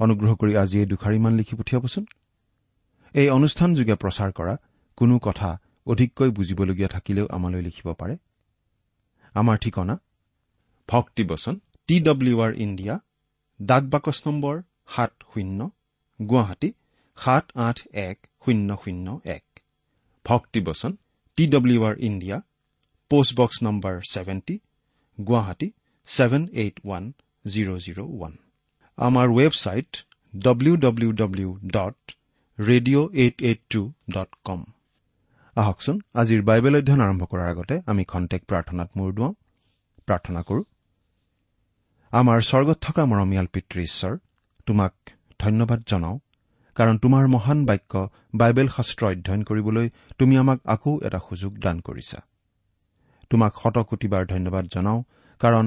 অনুগ্ৰহ কৰি আজি এই দুখাৰিমান লিখি পঠিয়াবচোন। এই অনুষ্ঠানযোগে প্ৰচাৰ কৰা কোনো কথা অধিককৈ বুজিবলগীয়া থাকিলেও আমালৈ লিখিব পাৰে। আমাৰ ঠিকনা ভক্তিবচন টি ডব্লিউ আৰ ইণ্ডিয়া ডাক বাকচ নম্বৰ সাত শূন্য গুৱাহাটী সাত আঠ এক শূন্য শূন্য এক। ভক্তিবচন T W R India post box number seventy Guwahati seven eight one zero' zero' one. আমাৰ website W W W dot radio' eight eight two dot com আহকচোন আজিৰ বাইবেল অধ্যয়ন আৰম্ভ কৰাৰ আগতে আমি খন্তেক প্ৰাৰ্থনাত মূৰ দুৱাওঁ। প্ৰাৰ্থনা কৰো। আমাৰ স্বৰ্গত থকা মৰমীয়াল পিতৃ ঈশ্বৰ তোমাক ধন্যবাদ জনাওঁ কাৰণ তোমাৰ মহান বাক্য বাইবেল শাস্ত্ৰ অধ্যয়ন কৰিবলৈ তুমি আমাক আকৌ এটা সুযোগ দান কৰিছা। তোমাক শতকোটিবাৰ ধন্যবাদ জনাওঁ কাৰণ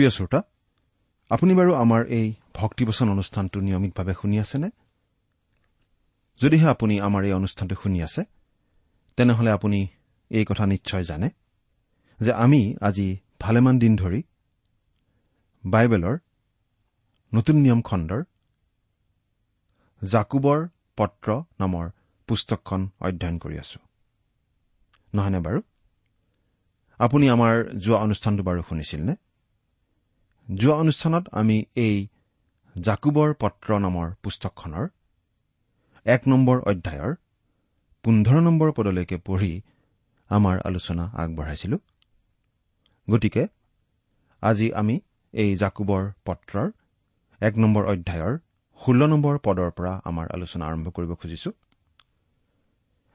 প্ৰিয় শ্ৰোতা আপুনি বাৰু আমাৰ এই ভক্তিবচন অনুষ্ঠানটো নিয়মিতভাৱে শুনি আছেনে? যদিহে আপুনি আমাৰ এই অনুষ্ঠানটো শুনি আছে তেনেহলে আপুনি এই কথা নিশ্চয় জানে যে আমি আজি ভালেমান দিন ধৰি বাইবেলৰ নতুন নিয়ম খণ্ডৰ জাকুবৰ পত্ৰ নামৰ পুস্তকখন অধ্যয়ন কৰি আছো। নহয়নে বাৰু? আপুনি আমাৰ যোৱা অনুষ্ঠানটো বাৰু শুনিছিল নে? যোৱা অনুষ্ঠানত আমি এই জাকুবৰ পত্ৰ নামৰ পুস্তকখনৰ এক নম্বৰ অধ্যায়ৰ পোন্ধৰ নম্বৰ পদলৈকে পঢ়ি আমাৰ আলোচনা আগবঢ়াইছিলো। গতিকে আজি আমি এই জাকুবৰ পত্ৰৰ এক নম্বৰ অধ্যায়ৰ ষোল্ল নম্বৰ পদৰ পৰা আমাৰ আলোচনা আৰম্ভ কৰিব খুজিছো।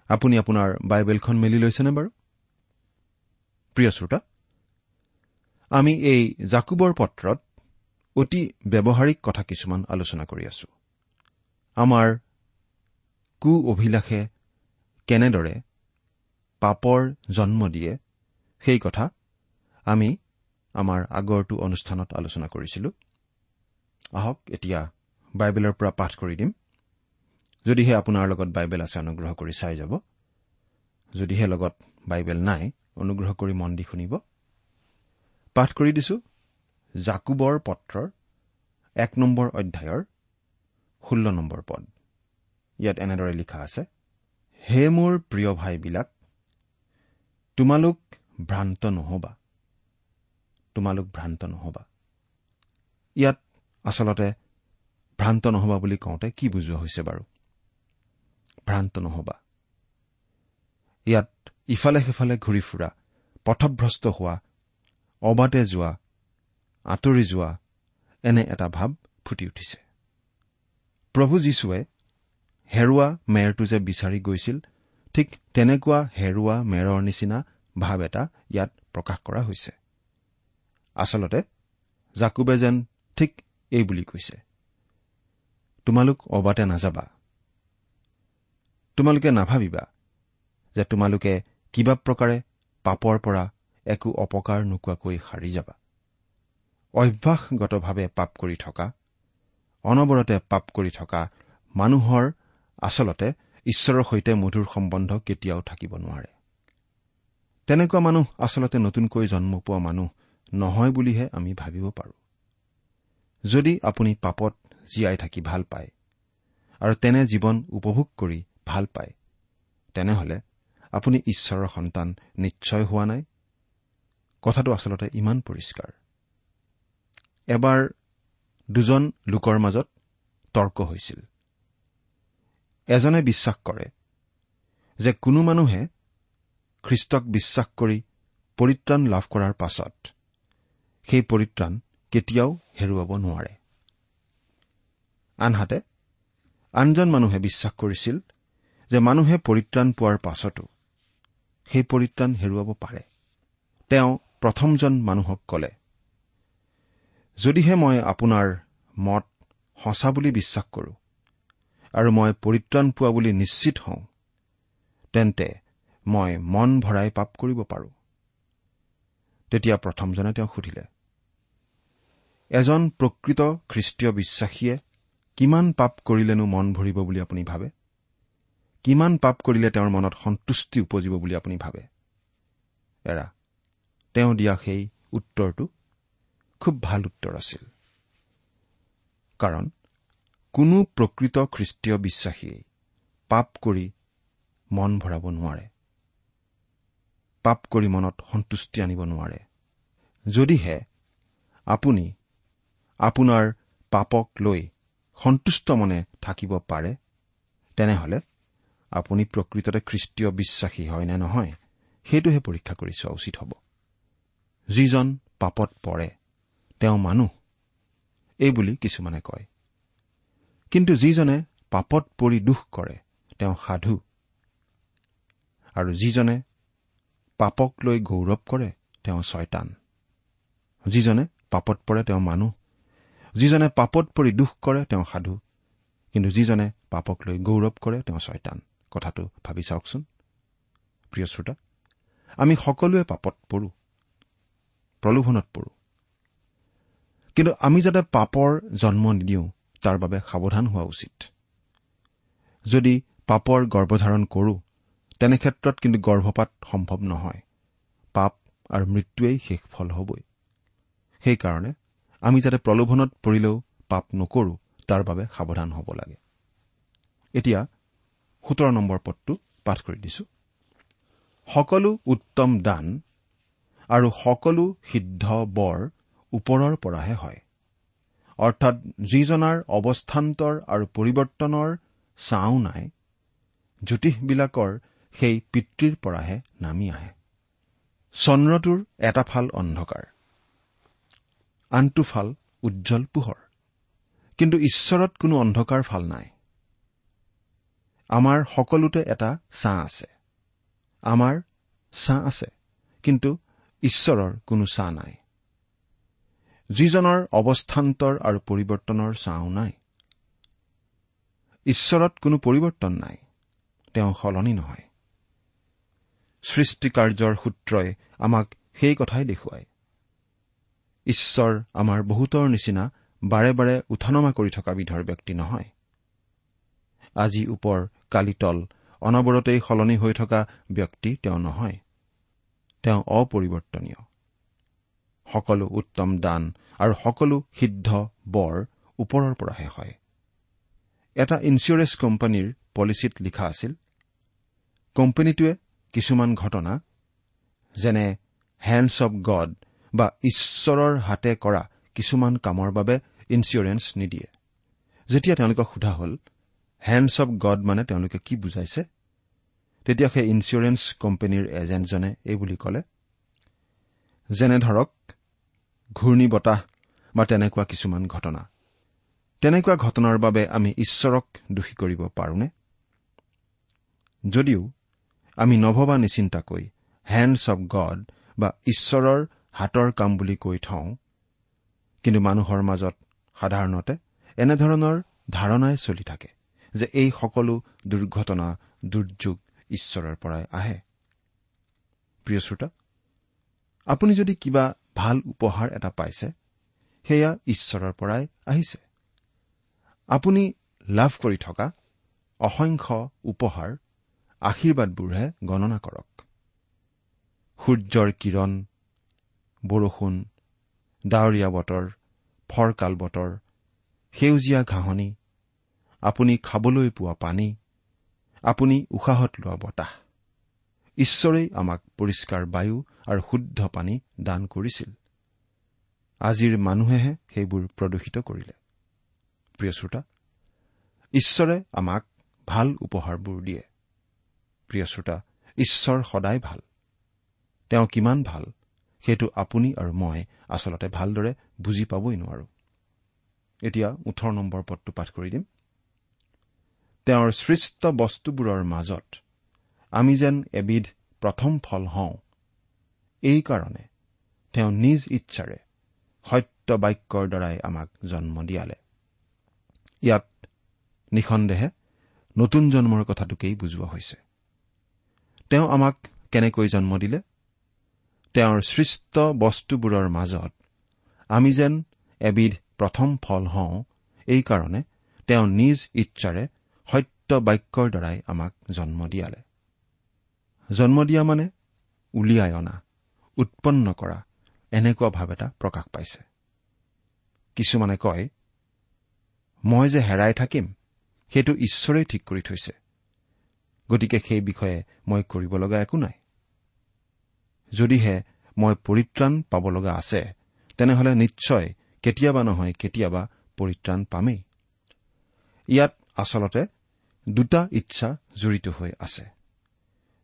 আপুনি আপোনাৰ বাইবেলখন মেলি লৈছেনে বাৰু? প্ৰিয় শ্ৰোতা আমি এই জাকুবৰ পত্ৰত অতি ব্যৱহাৰিক কথা কিছুমান আলোচনা কৰি আছো। আমাৰ কু অভিলাষে কেনেদৰে পাপৰ জন্ম দিয়ে সেই কথা আমি আমাৰ আগৰটো অনুষ্ঠানত আলোচনা কৰিছিলো। আহক এতিয়া বাইবেলৰ পৰা পাঠ কৰি দিম। যদিহে আপোনাৰ লগত বাইবেল আছে অনুগ্ৰহ কৰি চাই যাব। যদিহে লগত বাইবেল নাই অনুগ্ৰহ কৰি মন দি শুনিব। পাঠ কৰি দিছো জাকুবৰ পত্ৰৰ এক নম্বৰ অধ্যায়ৰ ষোল্ল নম্বৰ পদ। ইয়াত এনেদৰে লিখা আছে হে মোৰ প্ৰিয় ভাইবিলাক তোমালোক ভ্ৰান্ত নহবা। তোমালোক ভ্ৰান্ত নহবা। ইয়াত আচলতে ভ্ৰান্ত নহবা বুলি কওঁতে কি বুজোৱা হৈছে বাৰু? ভ্ৰান্ত নহবা। ইয়াত ইফালে সিফালে ঘূৰি ফুৰা পথভ্ৰষ্ট হোৱা অবাতে যোৱা আঁতৰি যোৱা এনে এটা ভাৱ ফুটি উঠিছে। প্ৰভু যীশুৱে হেৰুৱা মেৰটো যে বিচাৰি গৈছিল ঠিক তেনেকুৱা হেৰুৱা মেৰৰ নিচিনা ভাৱ এটা ইয়াত প্ৰকাশ কৰা হৈছে। আচলতে জাকুবে যেন ঠিক এই বুলি কৈছে তোমালোক অবাতে নাযাবা। তোমালোকে নাভাবিবা যে তোমালোকে কিবা প্ৰকাৰে পাপৰ পৰা একো অপকাৰ নোকোৱাকৈ সাৰি যাবা। অভ্যাসগতভাৱে পাপ কৰি থকা অনবৰতে পাপ কৰি থকা মানুহৰ আচলতে ঈশ্বৰৰ সৈতে মধুৰ সম্বন্ধ কেতিয়াও থাকিব নোৱাৰে। তেনেকুৱা মানুহ আচলতে নতুনকৈ জন্ম পোৱা মানুহ নহয় বুলিহে আমি ভাবিব পাৰোঁ। যদি আপুনি পাপত জীয়াই থাকি ভাল পায় আৰু তেনে জীৱন উপভোগ কৰি ভাল পায় তেনেহলে আপুনি ঈশ্বৰৰ সন্তান নিশ্চয় হোৱা নাই। কথাটো আচলতে ইমান পৰিষ্কাৰ। এবাৰ দুজন লোকৰ মাজত তৰ্ক হৈছিল। এজনে বিশ্বাস কৰে যে কোনো মানুহে খ্ৰীষ্টক বিশ্বাস কৰি পৰিত্ৰাণ লাভ কৰাৰ পাছত সেই পৰিত্ৰাণ কেতিয়াও হেৰুৱাব নোৱাৰে। আনহাতে আনজন মানুহে বিশ্বাস কৰিছিল যে মানুহে পৰিত্ৰাণ পোৱাৰ পাছতো সেই পৰিত্ৰাণ হেৰুৱাব পাৰে। তেওঁ প্ৰথমজন মানুহক কলে যদিহে মই আপোনাৰ মত সঁচা বুলি বিশ্বাস কৰো আৰু মই পৰিত্ৰাণ পোৱা বুলি নিশ্চিত হওঁ তেন্তে মই মন ভৰাই পাপ কৰিব পাৰো। তেতিয়া প্ৰথমজনে তেওঁক সুধিলে এজন প্ৰকৃত খ্ৰীষ্টীয় বিশ্বাসীয়ে কিমান পাপ কৰিলেনো মন ভৰিব বুলি আপুনি ভাবে? কিমান পাপ কৰিলে তেওঁৰ মনত সন্তুষ্টি উপজিব বুলি আপুনি ভাবে? এৰা তেওঁ দিয়া সেই উত্তৰটো খুব ভাল উত্তৰ আছিল। কাৰণ কোনো প্ৰকৃত খ্ৰীষ্টীয় বিশ্বাসীয়ে পাপ কৰি মন ভৰাব নোৱাৰে। পাপ কৰি মনত সন্তুষ্টি আনিব নোৱাৰে। যদিহে আপুনি আপোনাৰ পাপক লৈ সন্তুষ্ট মনে থাকিব পাৰে তেনেহলে আপুনি প্ৰকৃততে খ্ৰীষ্টীয় বিশ্বাসী হয় নে নহয় সেইটোহে পৰীক্ষা কৰি চোৱা উচিত হ'ব। যিজন পাপত পৰে তেওঁ মানুহ। এই বুলি কিছুমানে কয়। কিন্তু যিজনে পাপত পৰি দুখ কৰে তেওঁ সাধু। আৰু যিজনে পাপক লৈ গৌৰৱ কৰে তেওঁ ছয়তান। যিজনে পাপত পৰে তেওঁ মানুহ। যিজনে পাপত পৰি দুখ কৰে তেওঁ সাধু। কিন্তু যিজনে পাপক লৈ গৌৰৱ কৰে তেওঁ ছয়তান। কথাটো ভাবি চাওকচোন। প্ৰিয় শ্ৰোতা আমি সকলোৱে পাপত পৰো। প্ৰলোভনত পৰো। কিন্তু আমি যাতে পাপৰ জন্ম নিদিওঁ তাৰ বাবে সাৱধান হোৱা উচিত। যদি পাপৰ গৰ্ভধাৰণ কৰো তেনে ক্ষেত্ৰত কিন্তু গৰ্ভপাত সম্ভৱ নহয়। পাপ আৰু মৃত্যুৱেই শেষ ফল হবই। সেইকাৰণে আমি যাতে প্ৰলোভনত পৰিলেও পাপ নকৰো তাৰ বাবে সাৱধান হ'ব লাগে। এতিয়া সোতৰ নম্বৰ পদটো পাঠ কৰি দিছো। সকলো উত্তম দান আৰু সকলো সিদ্ধ বৰ ওপৰৰ পৰাহে হয়। অৰ্থাৎ যিজনাৰ অৱস্থান্তৰ আৰু পৰিৱৰ্তনৰ চাও নাই জ্যোতিষবিলাকৰ সেই পিতৃৰ পৰাহে নামি আহে। চন্দ্ৰটোৰ এটা ফাল অন্ধকাৰ আনটো ফাল উজ্জ্বল পোহৰ। কিন্তু ঈশ্বৰত কোনো অন্ধকাৰ ফাল নাই। আমাৰ সকলোতে এটা ছাঁ আছে। আমাৰ ছাঁ আছে। কিন্তু ঈশ্বৰৰ কোনো ছাঁ নাই। যিজনৰ অৱস্থান্তৰ আৰু পৰিৱৰ্তনৰ ছাঁও নাই। ঈশ্বৰত কোনো পৰিৱৰ্তন নাই। তেওঁ সলনি নহয়। সৃষ্টিকাৰ্যৰ সূত্ৰই আমাক সেই কথাই দেখুৱায়। ঈশ্বৰ আমাৰ বহুতৰ নিচিনা বাৰে বাৰে উঠানমা কৰি থকা বিধৰ ব্যক্তি নহয়। আজি ওপৰ কালি তল অনবৰতেই সলনি হৈ থকা ব্যক্তি তেওঁ নহয়। তেওঁ অপৰিৱৰ্তনীয়। সকলো উত্তম দান আৰু সকলো সিদ্ধ বৰ ওপৰৰ পৰাহে হয়। এটা ইঞ্চুৰেঞ্চ কোম্পানীৰ পলিচিত লিখা আছিল কোম্পানীটোৱে কিছুমান ঘটনা যেনে হেণ্ডছ অব গড বা ঈশ্বৰৰ হাতে কৰা কিছুমান কামৰ বাবে ইঞ্চুৰেঞ্চ নিদিয়ে। যেতিয়া তেওঁলোকক সোধা হ'ল হেণ্ডছ অব গড মানে তেওঁলোকে কি বুজাইছে? তেতিয়া সেই ইঞ্চুৰেঞ্চ কোম্পানীৰ এজেণ্টজনে এই বুলি ক'লে যেনে ধৰক ঘূৰ্ণী বতাহ বা তেনেকুৱা কিছুমান ঘটনা। তেনেকুৱা ঘটনাৰ বাবে আমি ঈশ্বৰক দোষী কৰিব পাৰোনে? যদিও আমি নভবা নিচিন্তাকৈ হেণ্ডছ অব গড বা ঈশ্বৰৰ হাতৰ কাম বুলি কৈ থওঁ কিন্তু মানুহৰ মাজত সাধাৰণতে এনেধৰণৰ ধাৰণাই চলি থাকে যে এই সকলো দুৰ্ঘটনা দুৰ্যোগ ঈশ্বৰৰ পৰাই আহে। প্ৰিয় শ্ৰোতা আপুনি যদি কিবা ভাল উপহাৰ এটা পাইছে সেয়া ঈশ্বৰৰ পৰাই আহিছে। আপুনি লাভ কৰি থকা অসংখ্য উপহাৰ আশীৰ্বাদবোৰহে গণনা কৰক। সূৰ্যৰ কিৰণ বৰষুণ ডাৱৰীয়া বতৰ ফৰকাল বতৰ সেউজীয়া ঘাঁহনি আপুনি খাবলৈ পোৱা পানী আপুনি উশাহত লোৱা বতাহ ঈশ্বৰেই আমাক পৰিষ্কাৰ বায়ু আৰু শুদ্ধ পানী দান কৰিছিল। আজিৰ মানুহেহে সেইবোৰ প্ৰদূষিত কৰিলে। প্ৰিয় শ্ৰোতা ঈশ্বৰে আমাক ভাল উপহাৰবোৰ দিয়ে। প্ৰিয় শ্ৰোতা ঈশ্বৰ সদায় ভাল। তেওঁ কিমান ভাল সেইটো আপুনি আৰু মই আচলতে ভালদৰে বুজি পাবই নোৱাৰো। এতিয়া ওঠৰ নম্বৰ পদটো পাঠ কৰি দিম। তেওঁৰ সৃষ্ট বস্তুবোৰৰ মাজত আমি যেন এবিধ প্ৰথম ফল হওঁ। এইকাৰণে তেওঁ নিজ ইচ্ছাৰে সত্য বাক্যৰ দ্বাৰাই আমাক জন্ম দিয়ালে। ইয়াত নিঃসন্দেহে নতুন জন্মৰ কথাটোকেই বুজোৱা হৈছে। তেওঁ আমাক কেনেকৈ জন্ম দিলে? তেওঁৰ সৃষ্ট বস্তুবোৰৰ মাজত আমি যেন এবিধ প্ৰথম ফল হওঁ এইকাৰণে তেওঁ নিজ ইচ্ছাৰে সত্য বাক্যৰ দ্বাৰাই আমাক জন্ম দিয়ালে। জন্ম দিয়া মানে উলিয়াই অনা উৎপন্ন কৰা এনেকুৱা ভাৱ এটা প্ৰকাশ পাইছে। কিছুমানে কয় মই যে হেৰাই থাকিম সেইটো ঈশ্বৰেই ঠিক কৰি থৈছে। গতিকে সেই বিষয়ে মই কৰিব লগা একো নাই। যদিহে মই পৰিত্ৰাণ পাব লগা আছে তেনেহলে নিশ্চয় কেতিয়াবা নহয় কেতিয়াবা পৰিত্ৰাণ পামেই। ইয়াত আচলতে দুটা ইচ্ছা জড়িত হৈ আছে।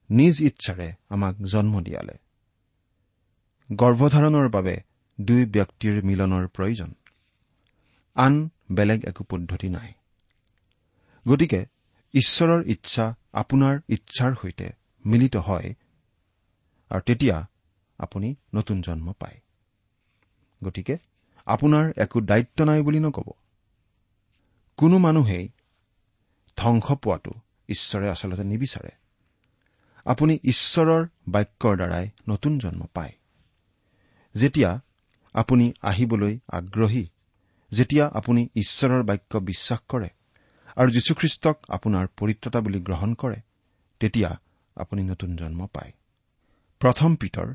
নিজ ইচ্ছাৰে আমাক জন্ম দিয়ালে। গৰ্ভধাৰণৰ বাবে দুই ব্যক্তিৰ মিলনৰ প্ৰয়োজন। আন বেলেগ একো পদ্ধতি নাই। গতিকে ঈশ্বৰৰ ইচ্ছা আপোনাৰ ইচ্ছাৰ সৈতে মিলিত হয় আৰু তেতিয়া আপুনি নতুন জন্ম পায়। গতিকে আপোনাৰ একো দায়িত্ব নাই বুলি নকব। কোনো মানুহেই ধ্বংস পোৱাটো ঈশ্বৰে আচলতে নিবিচাৰে। আপুনি ঈশ্বৰৰ বাক্যৰ দ্বাৰাই নতুন জন্ম পায়। যেতিয়া আপুনি আহিবলৈ আগ্ৰহী যেতিয়া আপুনি ঈশ্বৰৰ বাক্য বিশ্বাস কৰে আৰু যীশুখ্ৰীষ্টক আপোনাৰ পৰিত্ৰতা বুলি গ্ৰহণ কৰে তেতিয়া আপুনি নতুন জন্ম পায়। প্ৰথম পিতৰ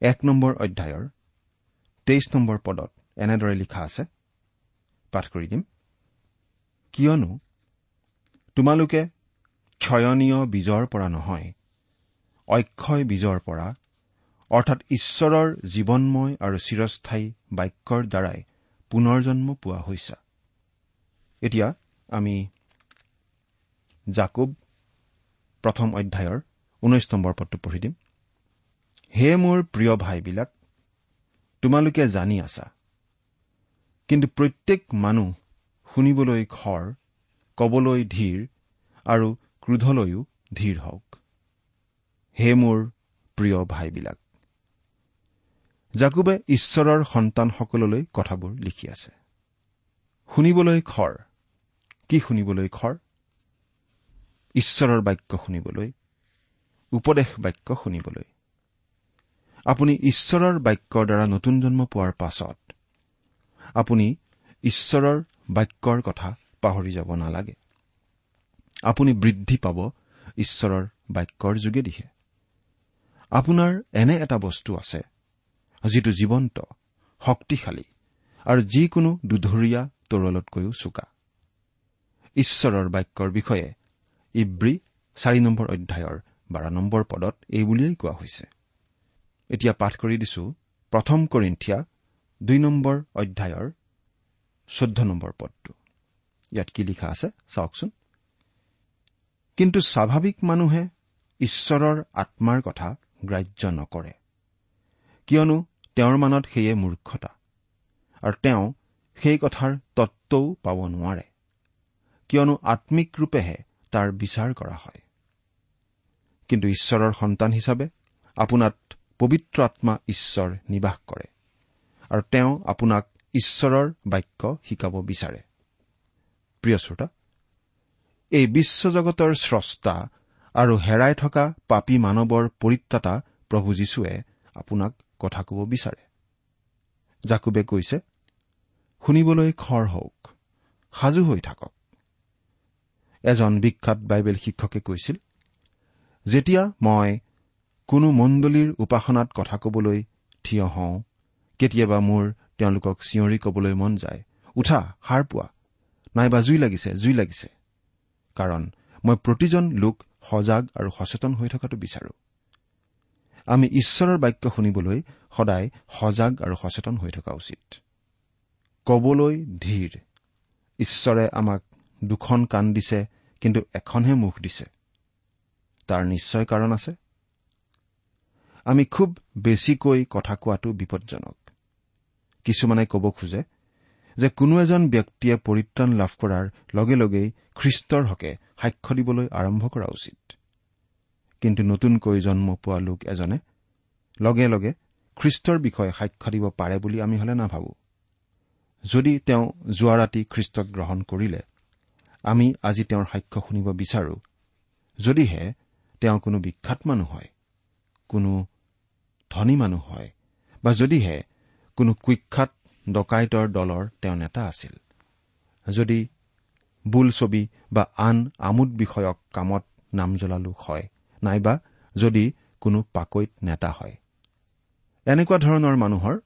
এক নম্বৰ অধ্যায়ৰ তেইছ নম্বৰ পদত এনেদৰে লিখা আছে। পাঠ কৰি দিম। কিয়নো তোমালোকে ক্ষয়নীয় বীজৰ পৰা নহয় অক্ষয় বীজৰ পৰা অৰ্থাৎ ঈশ্বৰৰ জীৱনময় আৰু চিৰস্থায়ী বাক্যৰ দ্বাৰাই পুনৰ জন্ম পোৱা হৈছা। এতিয়া আমি জাকুব প্ৰথম অধ্যায়ৰ ঊনৈশ নম্বৰ পদটো পঢ়ি দিম। হে মোৰ প্ৰিয় ভাইবিলাক তোমালোকে জানি আছা কিন্তু প্ৰত্যেক মানুহ শুনিবলৈ খৰ কবলৈ ধীৰ আৰু ক্ৰোধলৈও ধীৰ হওক। হে মোৰ প্ৰিয় ভাইবিলাক জাকুবে ঈশ্বৰৰ সন্তানসকললৈ কথাবোৰ লিখি আছে। শুনিবলৈ খৰ কি শুনিবলৈ খৰ? ঈশ্বৰৰ বাক্য শুনিবলৈ উপদেশ বাক্য শুনিবলৈ। আপুনি ঈশ্বৰৰ বাক্যৰ দ্বাৰা নতুন জন্ম পোৱাৰ পাছত আপুনি ঈশ্বৰৰ বাক্যৰ কথা পাহৰি যাব নালাগে। আপুনি বৃদ্ধি পাব ঈশ্বৰৰ বাক্যৰ যোগেদিহে। আপোনাৰ এনে এটা বস্তু আছে যিটো জীৱন্ত শক্তিশালী আৰু যিকোনো দুধৰীয়া তৰোৱালতকৈও চোকা। ঈশ্বৰৰ বাক্যৰ বিষয়ে ইব্ৰী চাৰি নম্বৰ অধ্যায়ৰ বাৰ নম্বৰ পদত এই বুলিয়েই কোৱা হৈছে। এতিয়া পাঠ কৰি দিছো প্ৰথম কৰিন্ঠিয়া দুই নম্বৰ অধ্যায়ৰ চৈধ্য নম্বৰ পদটো। ইয়াত কি লিখা আছে? চাওকচোন। কিন্তু স্বাভাৱিক মানুহে ঈশ্বৰৰ আত্মাৰ কথা গ্ৰাহ্য নকৰে। কিয়নো তেওঁৰ মানত সেয়ে মূৰ্খতা। আৰু তেওঁ সেই কথাৰ তত্বও পাব নোৱাৰে। কিয়নো আম্মিক ৰূপেহে তাৰ বিচাৰ কৰা হয়। কিন্তু ঈশ্বৰৰ সন্তান হিচাপে আপোনাত পবিত্ৰ আত্মা ঈশ্বৰ নিবাস কৰে। আৰু তেওঁ আপোনাক ঈশ্বৰৰ বাক্য শিকাব বিচাৰে। প্ৰিয় শ্ৰোতা এই বিশ্বজগতৰ স্ৰষ্টা আৰু হেৰাই থকা পাপী মানৱৰ পৰিত্ৰাতা প্ৰভু যীশুৱে আপোনাক কথা ক'ব বিচাৰে। জাকুবে কৈছে শুনিবলৈ খৰ হওক সাজু হৈ থাকক। এজন বিখ্যাত বাইবেল শিক্ষকে কৈছিল যেতিয়া মই কোনো মণ্ডলীৰ উপাসনাত কথা কবলৈ থিয় হওঁ কেতিয়াবা মোৰ তেওঁলোকক চিঞৰি কবলৈ মন যায়। উঠা সাৰ পোৱা। নাইবা জুই লাগিছে জুই লাগিছে। কাৰণ মই প্ৰতিজন লোক সজাগ আৰু সচেতন হৈ থকাটো বিচাৰো। আমি ঈশ্বৰৰ বাক্য শুনিবলৈ সদায় সজাগ আৰু সচেতন হৈ থকা উচিত। কবলৈ ধীৰ। ঈশ্বৰে আমাক দুখন কাণ দিছে কিন্তু এখনহে মুখ দিছে। তাৰ নিশ্চয় কাৰণ আছে। আমি খুব বেছিকৈ কথা কোৱাটো বিপদজনক। কিছুমানে ক'ব খোজে যে কোনো এজন ব্যক্তিয়ে পৰিত্ৰাণ লাভ কৰাৰ লগে লগেই খ্ৰীষ্টৰ হকে সাক্ষ্য দিবলৈ আৰম্ভ কৰা উচিত। কিন্তু নতুনকৈ জন্ম পোৱা লোক এজনে লগে লগে খ্ৰীষ্টৰ বিষয়ে সাক্ষ্য দিব পাৰে বুলি আমি হলে নাভাবো। যদি তেওঁ যোৱা ৰাতি খ্ৰীষ্টক গ্ৰহণ কৰিলে আমি আজি তেওঁৰ সাক্ষ্য শুনিব বিচাৰো। যদিহে তেওঁ কোনো বিখ্যাত মানুহ হয় কোনো ধনী মানুহ হয় বা যদিহে কোনো কুখ্যাত ডকাইতৰ দলৰ তেওঁ নেতা আছিল। যদি বোলছবি বা আন আমোদ বিষয়ক কামত নাম জ্বলা লোক হয় নাইবা যদি কোনো পাকৈত নেতা হয়। এনেকুৱা ধৰণৰ মানুহৰ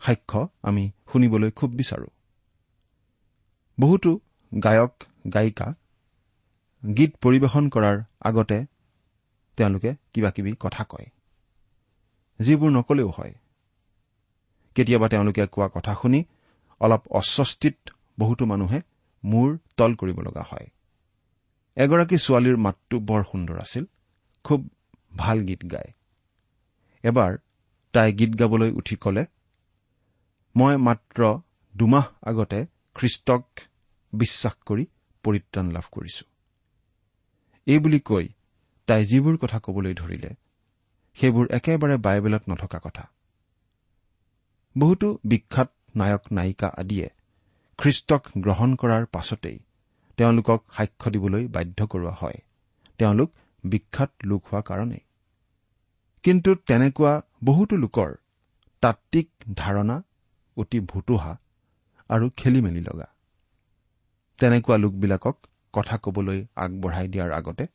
সাক্ষ্য আমি শুনিবলৈ খুব বিচাৰো। বহুতো গায়ক গায়িকা গীত পৰিৱেশন কৰাৰ আগতে তেওঁলোকে কিবা কিবি কথা কয়। যিবোৰ নকলেও হয়। কেতিয়াবা তেওঁলোকে কোৱা কথা শুনি অলপ অস্বস্তিত বহুতো মানুহে মূৰ তল কৰিব লগা হয়। এগৰাকী ছোৱালীৰ মাতটো বৰ সুন্দৰ আছিল খুব ভাল গীত গায়। এবাৰ তাই গীত গাবলৈ উঠি কলে মই মাত্ৰ দুমাহ আগতে খ্ৰীষ্টক বিশ্বাস কৰি পৰিত্ৰাণ লাভ কৰিছো। এইবুলি কৈ তাই যিবোৰ কথা কবলৈ ধৰিলে সেইবোৰ একেবাৰে বাইবেলত নথকা কথা। বহুতো বিখ্যাত নায়ক নায়িকা আদিয়ে খ্ৰীষ্টক গ্ৰহণ কৰাৰ পাছতেই তেওঁলোকক সাক্ষ্য দিবলৈ বাধ্য কৰোৱা হয়। তেওঁলোক বিখ্যাত লোক হোৱা কাৰণেই। কিন্তু তেনেকুৱা বহুতো লোকৰ তাত্বিক ধাৰণা অতি ভুতুহা আৰু খেলি মেলি লগা। তেনেকুৱা লোকবিলাকক কথা কবলৈ আগবঢ়াই দিয়াৰ আগতে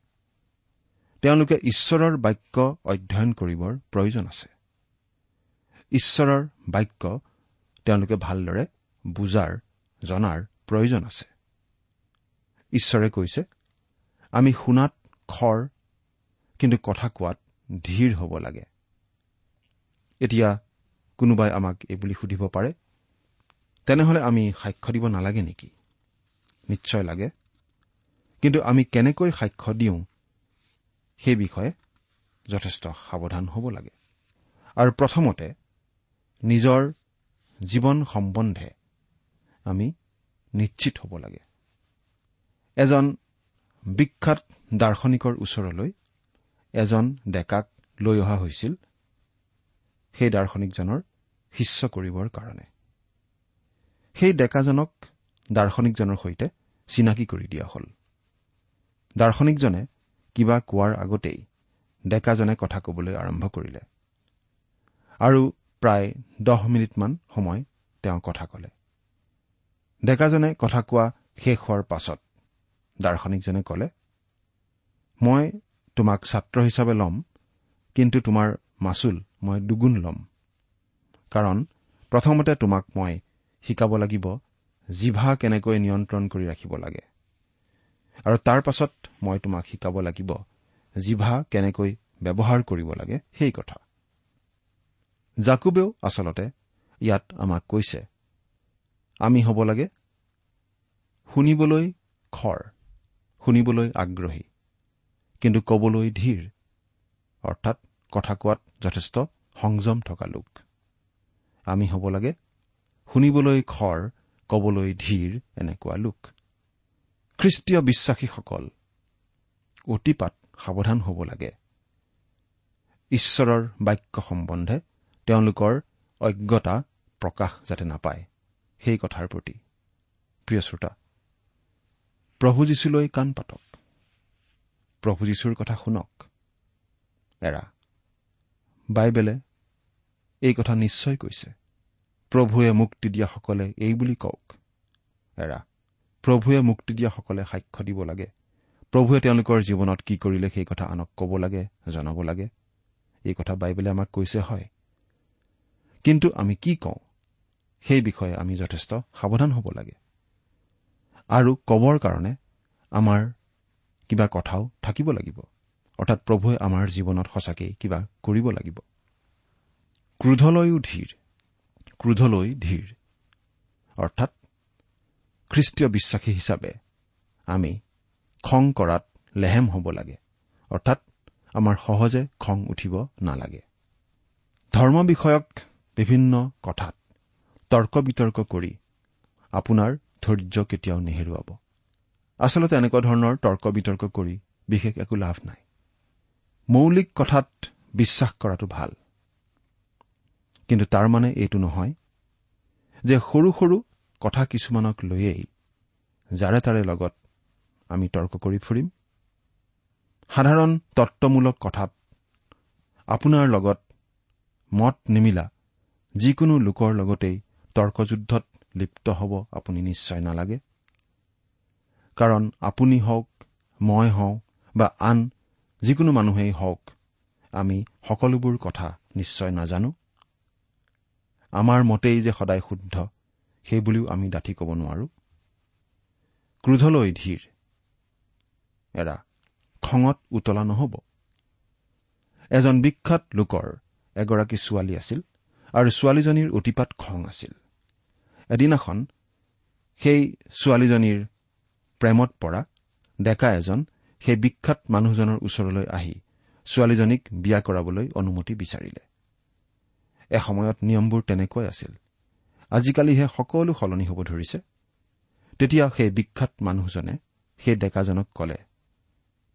তেওঁলোকে ঈশ্বৰৰ বাক্য অধ্যয়ন কৰিবৰ প্ৰয়োজন আছে। ঈশ্বৰৰ বাক্য তেওঁলোকে ভালদৰে বুজাৰ জনাৰ প্ৰয়োজন আছে। ঈশ্বৰে কৈছে আমি শুনাত খৰ কিন্তু কথা কোৱাত ধীৰ হ'ব লাগে। এতিয়া কোনোবাই আমাক এইবুলি সুধিব পাৰে তেনেহলে আমি সাক্ষ্য দিব নালাগে নেকি? নিশ্চয় লাগে। কিন্তু আমি কেনেকৈ সাক্ষ্য দিওঁ সেই বিষয়ে যথেষ্ট সাৱধান হ'ব লাগে। আৰু প্ৰথমতে নিজৰ জীৱন সম্বন্ধে আমি নিশ্চিত হ'ব লাগে। এজন বিখ্যাত দাৰ্শনিকৰ ওচৰলৈ এজন ডেকাক লৈ অহা হৈছিল সেই দাৰ্শনিকজনৰ শিষ্য কৰিবৰ কাৰণে। সেই ডেকাজনক দাৰ্শনিকজনৰ সৈতে চিনাকি কৰি দিয়া হ'ল। দাৰ্শনিকজনে কিবা কোৱাৰ আগতেই ডেকাজনে কথা কবলৈ আৰম্ভ কৰিলে। আৰু প্ৰায় দহ মিনিটমান সময় তেওঁ কথা কলে। ডেকাজনে কথা কোৱা শেষ হোৱাৰ পাছত দাৰ্শনিকজনে কলে মই তোমাক ছাত্ৰ হিচাপে ল'ম কিন্তু তোমাৰ মাচুল মই দুগুণ ল'ম। কাৰণ প্ৰথমতে তোমাক মই শিকাব লাগিব জিভা কেনেকৈ নিয়ন্ত্ৰণ কৰি ৰাখিব লাগে। আৰু তাৰ পাছত মই তোমাক শিকাব লাগিব জিভা কেনেকৈ ব্যৱহাৰ কৰিব লাগে সেই কথা। জাকুবেও আচলতে ইয়াত আমাক কৈছে আমি হ'ব লাগে শুনিবলৈ খৰ শুনিবলৈ আগ্ৰহী কিন্তু কবলৈ ধীৰ অৰ্থাৎ কথা কোৱাত যথেষ্ট সংযম থকা লোক। আমি হ'ব লাগে শুনিবলৈ খৰ কবলৈ ধীৰ এনেকুৱা লোক। খ্ৰীষ্টীয় বিশ্বাসীসকল অতিপাত সাৱধান হ'ব লাগে। ঈশ্বৰৰ বাক্য সম্বন্ধে তেওঁলোকৰ অজ্ঞতা প্ৰকাশ যাতে নাপায় সেই কথাৰ প্ৰতি। প্ৰিয় শ্ৰোতা প্ৰভু যীশুলৈ কাণ পাতক। প্ৰভু যীশুৰ কথা শুনক। এৰা বাইবেলে এই কথা নিশ্চয় কৈছে। প্ৰভুৱে মুক্তি দিয়াসকলে এই বুলি কওক। এৰা প্ৰভুৱে মুক্তি দিয়াসকলে সাক্ষ্য দিব লাগে। প্ৰভুৱে তেওঁলোকৰ জীৱনত কি কৰিলে সেই কথা আনক ক'ব লাগে জনাব লাগে। এই কথা বাইবেলে আমাক কৈছে হয়। কিন্তু আমি কি কওঁ? সেই বিষয়ে আমি যথেষ্ট সাৱধান হ'ব লাগে। আৰু কবৰ কাৰণে আমাৰ কিবা কথাও থাকিব লাগিব। অৰ্থাৎ প্ৰভুৱে আমাৰ জীৱনত সঁচাকেই কিবা কৰিব লাগিব। ক্ৰোধলৈও ধীৰ। ক্ৰোধলৈ ধীৰ। অৰ্থাৎ খ্ৰীষ্টীয় বিশ্বাসী হিচাপে আমি খং কৰাত লেহেম হ'ব লাগে। অৰ্থাৎ আমাৰ সহজে খং উঠিব নালাগে। ধৰ্ম বিষয়ক বিভিন্ন কথাত তৰ্ক বিতৰ্ক কৰি আপোনাৰ ধৈৰ্য কেতিয়াও নেহেৰুৱাব। আচলতে এনেকুৱা ধৰণৰ তৰ্ক বিতৰ্ক কৰি বিশেষ একো লাভ নাই। মৌলিক কথাত বিশ্বাস কৰাটো ভাল। কিন্তু তাৰ মানে এইটো নহয় যে সৰু সৰু কথা কিছুমানক লৈয়েই যাৰে তাৰে লগত আমি তৰ্ক কৰি ফুৰিম। সাধাৰণ তত্বমূলক কথাত আপোনাৰ লগত মত নিমিলা যিকোনো লোকৰ লগতেই তৰ্কযুদ্ধত লিপ্ত হ'ব আপুনি নিশ্চয় নালাগে। কাৰণ আপুনি হওক মই হওঁ বা আন যিকোনো মানুহেই হওক আমি সকলোবোৰ কথা নিশ্চয় নাজানো। আমাৰ মতেই যে সদায় শুদ্ধ সেইবুলিও আমি ডাঠি ক'ব নোৱাৰো। ক্ৰোধলৈ ধীৰ। এৰা খঙত উতলা নহ'ব। এজন বিখ্যাত লোকৰ এগৰাকী ছোৱালী আছিল। আৰু ছোৱালীজনীৰ অতিপাত খং আছিল। এদিনাখন সেই ছোৱালীজনীৰ প্ৰেমত পৰা ডেকা এজন সেই বিখ্যাত মানুহজনৰ ওচৰলৈ আহি ছোৱালীজনীক বিয়া কৰাবলৈ অনুমতি বিচাৰিলে। এসময়ত নিয়মবোৰ তেনেকুৱাই আছিল। আজিকালিহে সকলো সলনি হ'ব ধৰিছে। তেতিয়া সেই বিখ্যাত মানুহজনে সেই ডেকাজনক কলে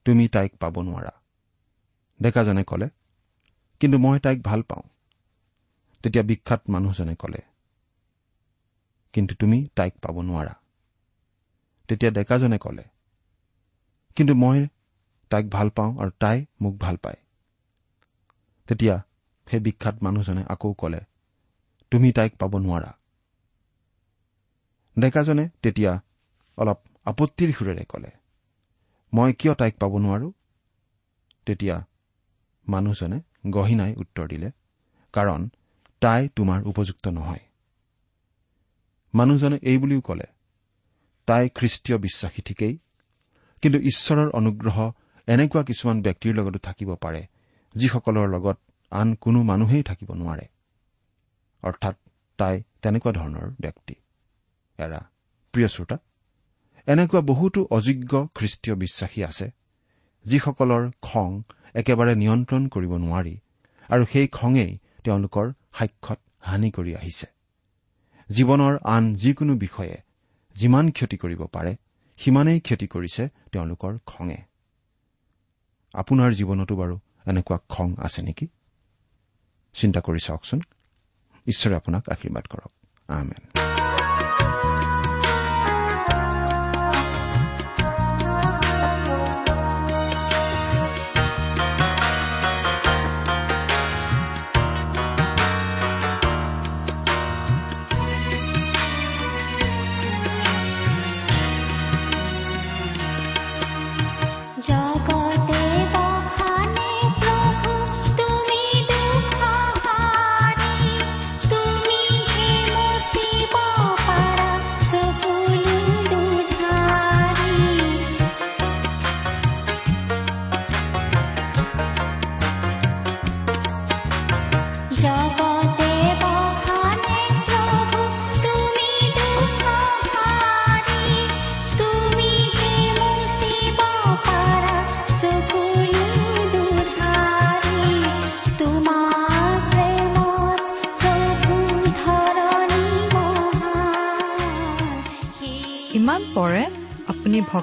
তুমি তাইক পাব নোৱাৰা। ডেকাজনে কলে কিন্তু মই তাইক ভাল পাওঁ। তেতিয়া বিখ্যাত মানুহজনে কলে কিন্তু তুমি তাইক পাব নোৱাৰা। তেতিয়া ডেকাজনে কলে কিন্তু মই তাইক ভাল পাওঁ আৰু তাই মোক ভাল পায়। তেতিয়া সেই বিখ্যাত মানুহজনে আকৌ কলে তুমি তাইক পাব নোৱাৰা। ডেকাজনে তেতিয়া অলপ আপত্তিৰ সুৰেৰে কলে মই কিয় তাইক পাব নোৱাৰো? তেতিয়া মানুহজনে গহীনাই উত্তৰ দিলে কাৰণ তাই তোমাৰ উপযুক্ত নহয়। মানুহজনে এই বুলিও কলে তাই খ্ৰীষ্টীয় বিশ্বাসী ঠিকেই কিন্তু ঈশ্বৰৰ অনুগ্ৰহ এনেকুৱা কিছুমান ব্যক্তিৰ লগতো থাকিব পাৰে যিসকলৰ লগত আন কোনো মানুহেই থাকিব নোৱাৰে। অৰ্থাৎ তাই তেনেকুৱা ধৰণৰ ব্যক্তি। এৰা প্ৰিয় শ্ৰোতা এনেকুৱা বহুতো অযোগ্য খ্ৰীষ্টীয় বিশ্বাসী আছে যিসকলৰ খং একেবাৰে নিয়ন্ত্ৰণ কৰিব নোৱাৰি আৰু সেই খঙেই তেওঁলোকৰ সাক্ষত হানি কৰি আহিছে। জীৱনৰ আন যিকোনো বিষয়ে যিমান ক্ষতি কৰিব পাৰে সিমানেই ক্ষতি কৰিছে তেওঁলোকৰ খঙে। আপোনাৰ জীৱনতো বাৰু এনেকুৱা খং আছে নেকি? চিন্তা কৰি চাওকচোন। ঈশ্বৰে আপোনাক আশীৰ্বাদ কৰক।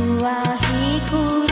লোৱা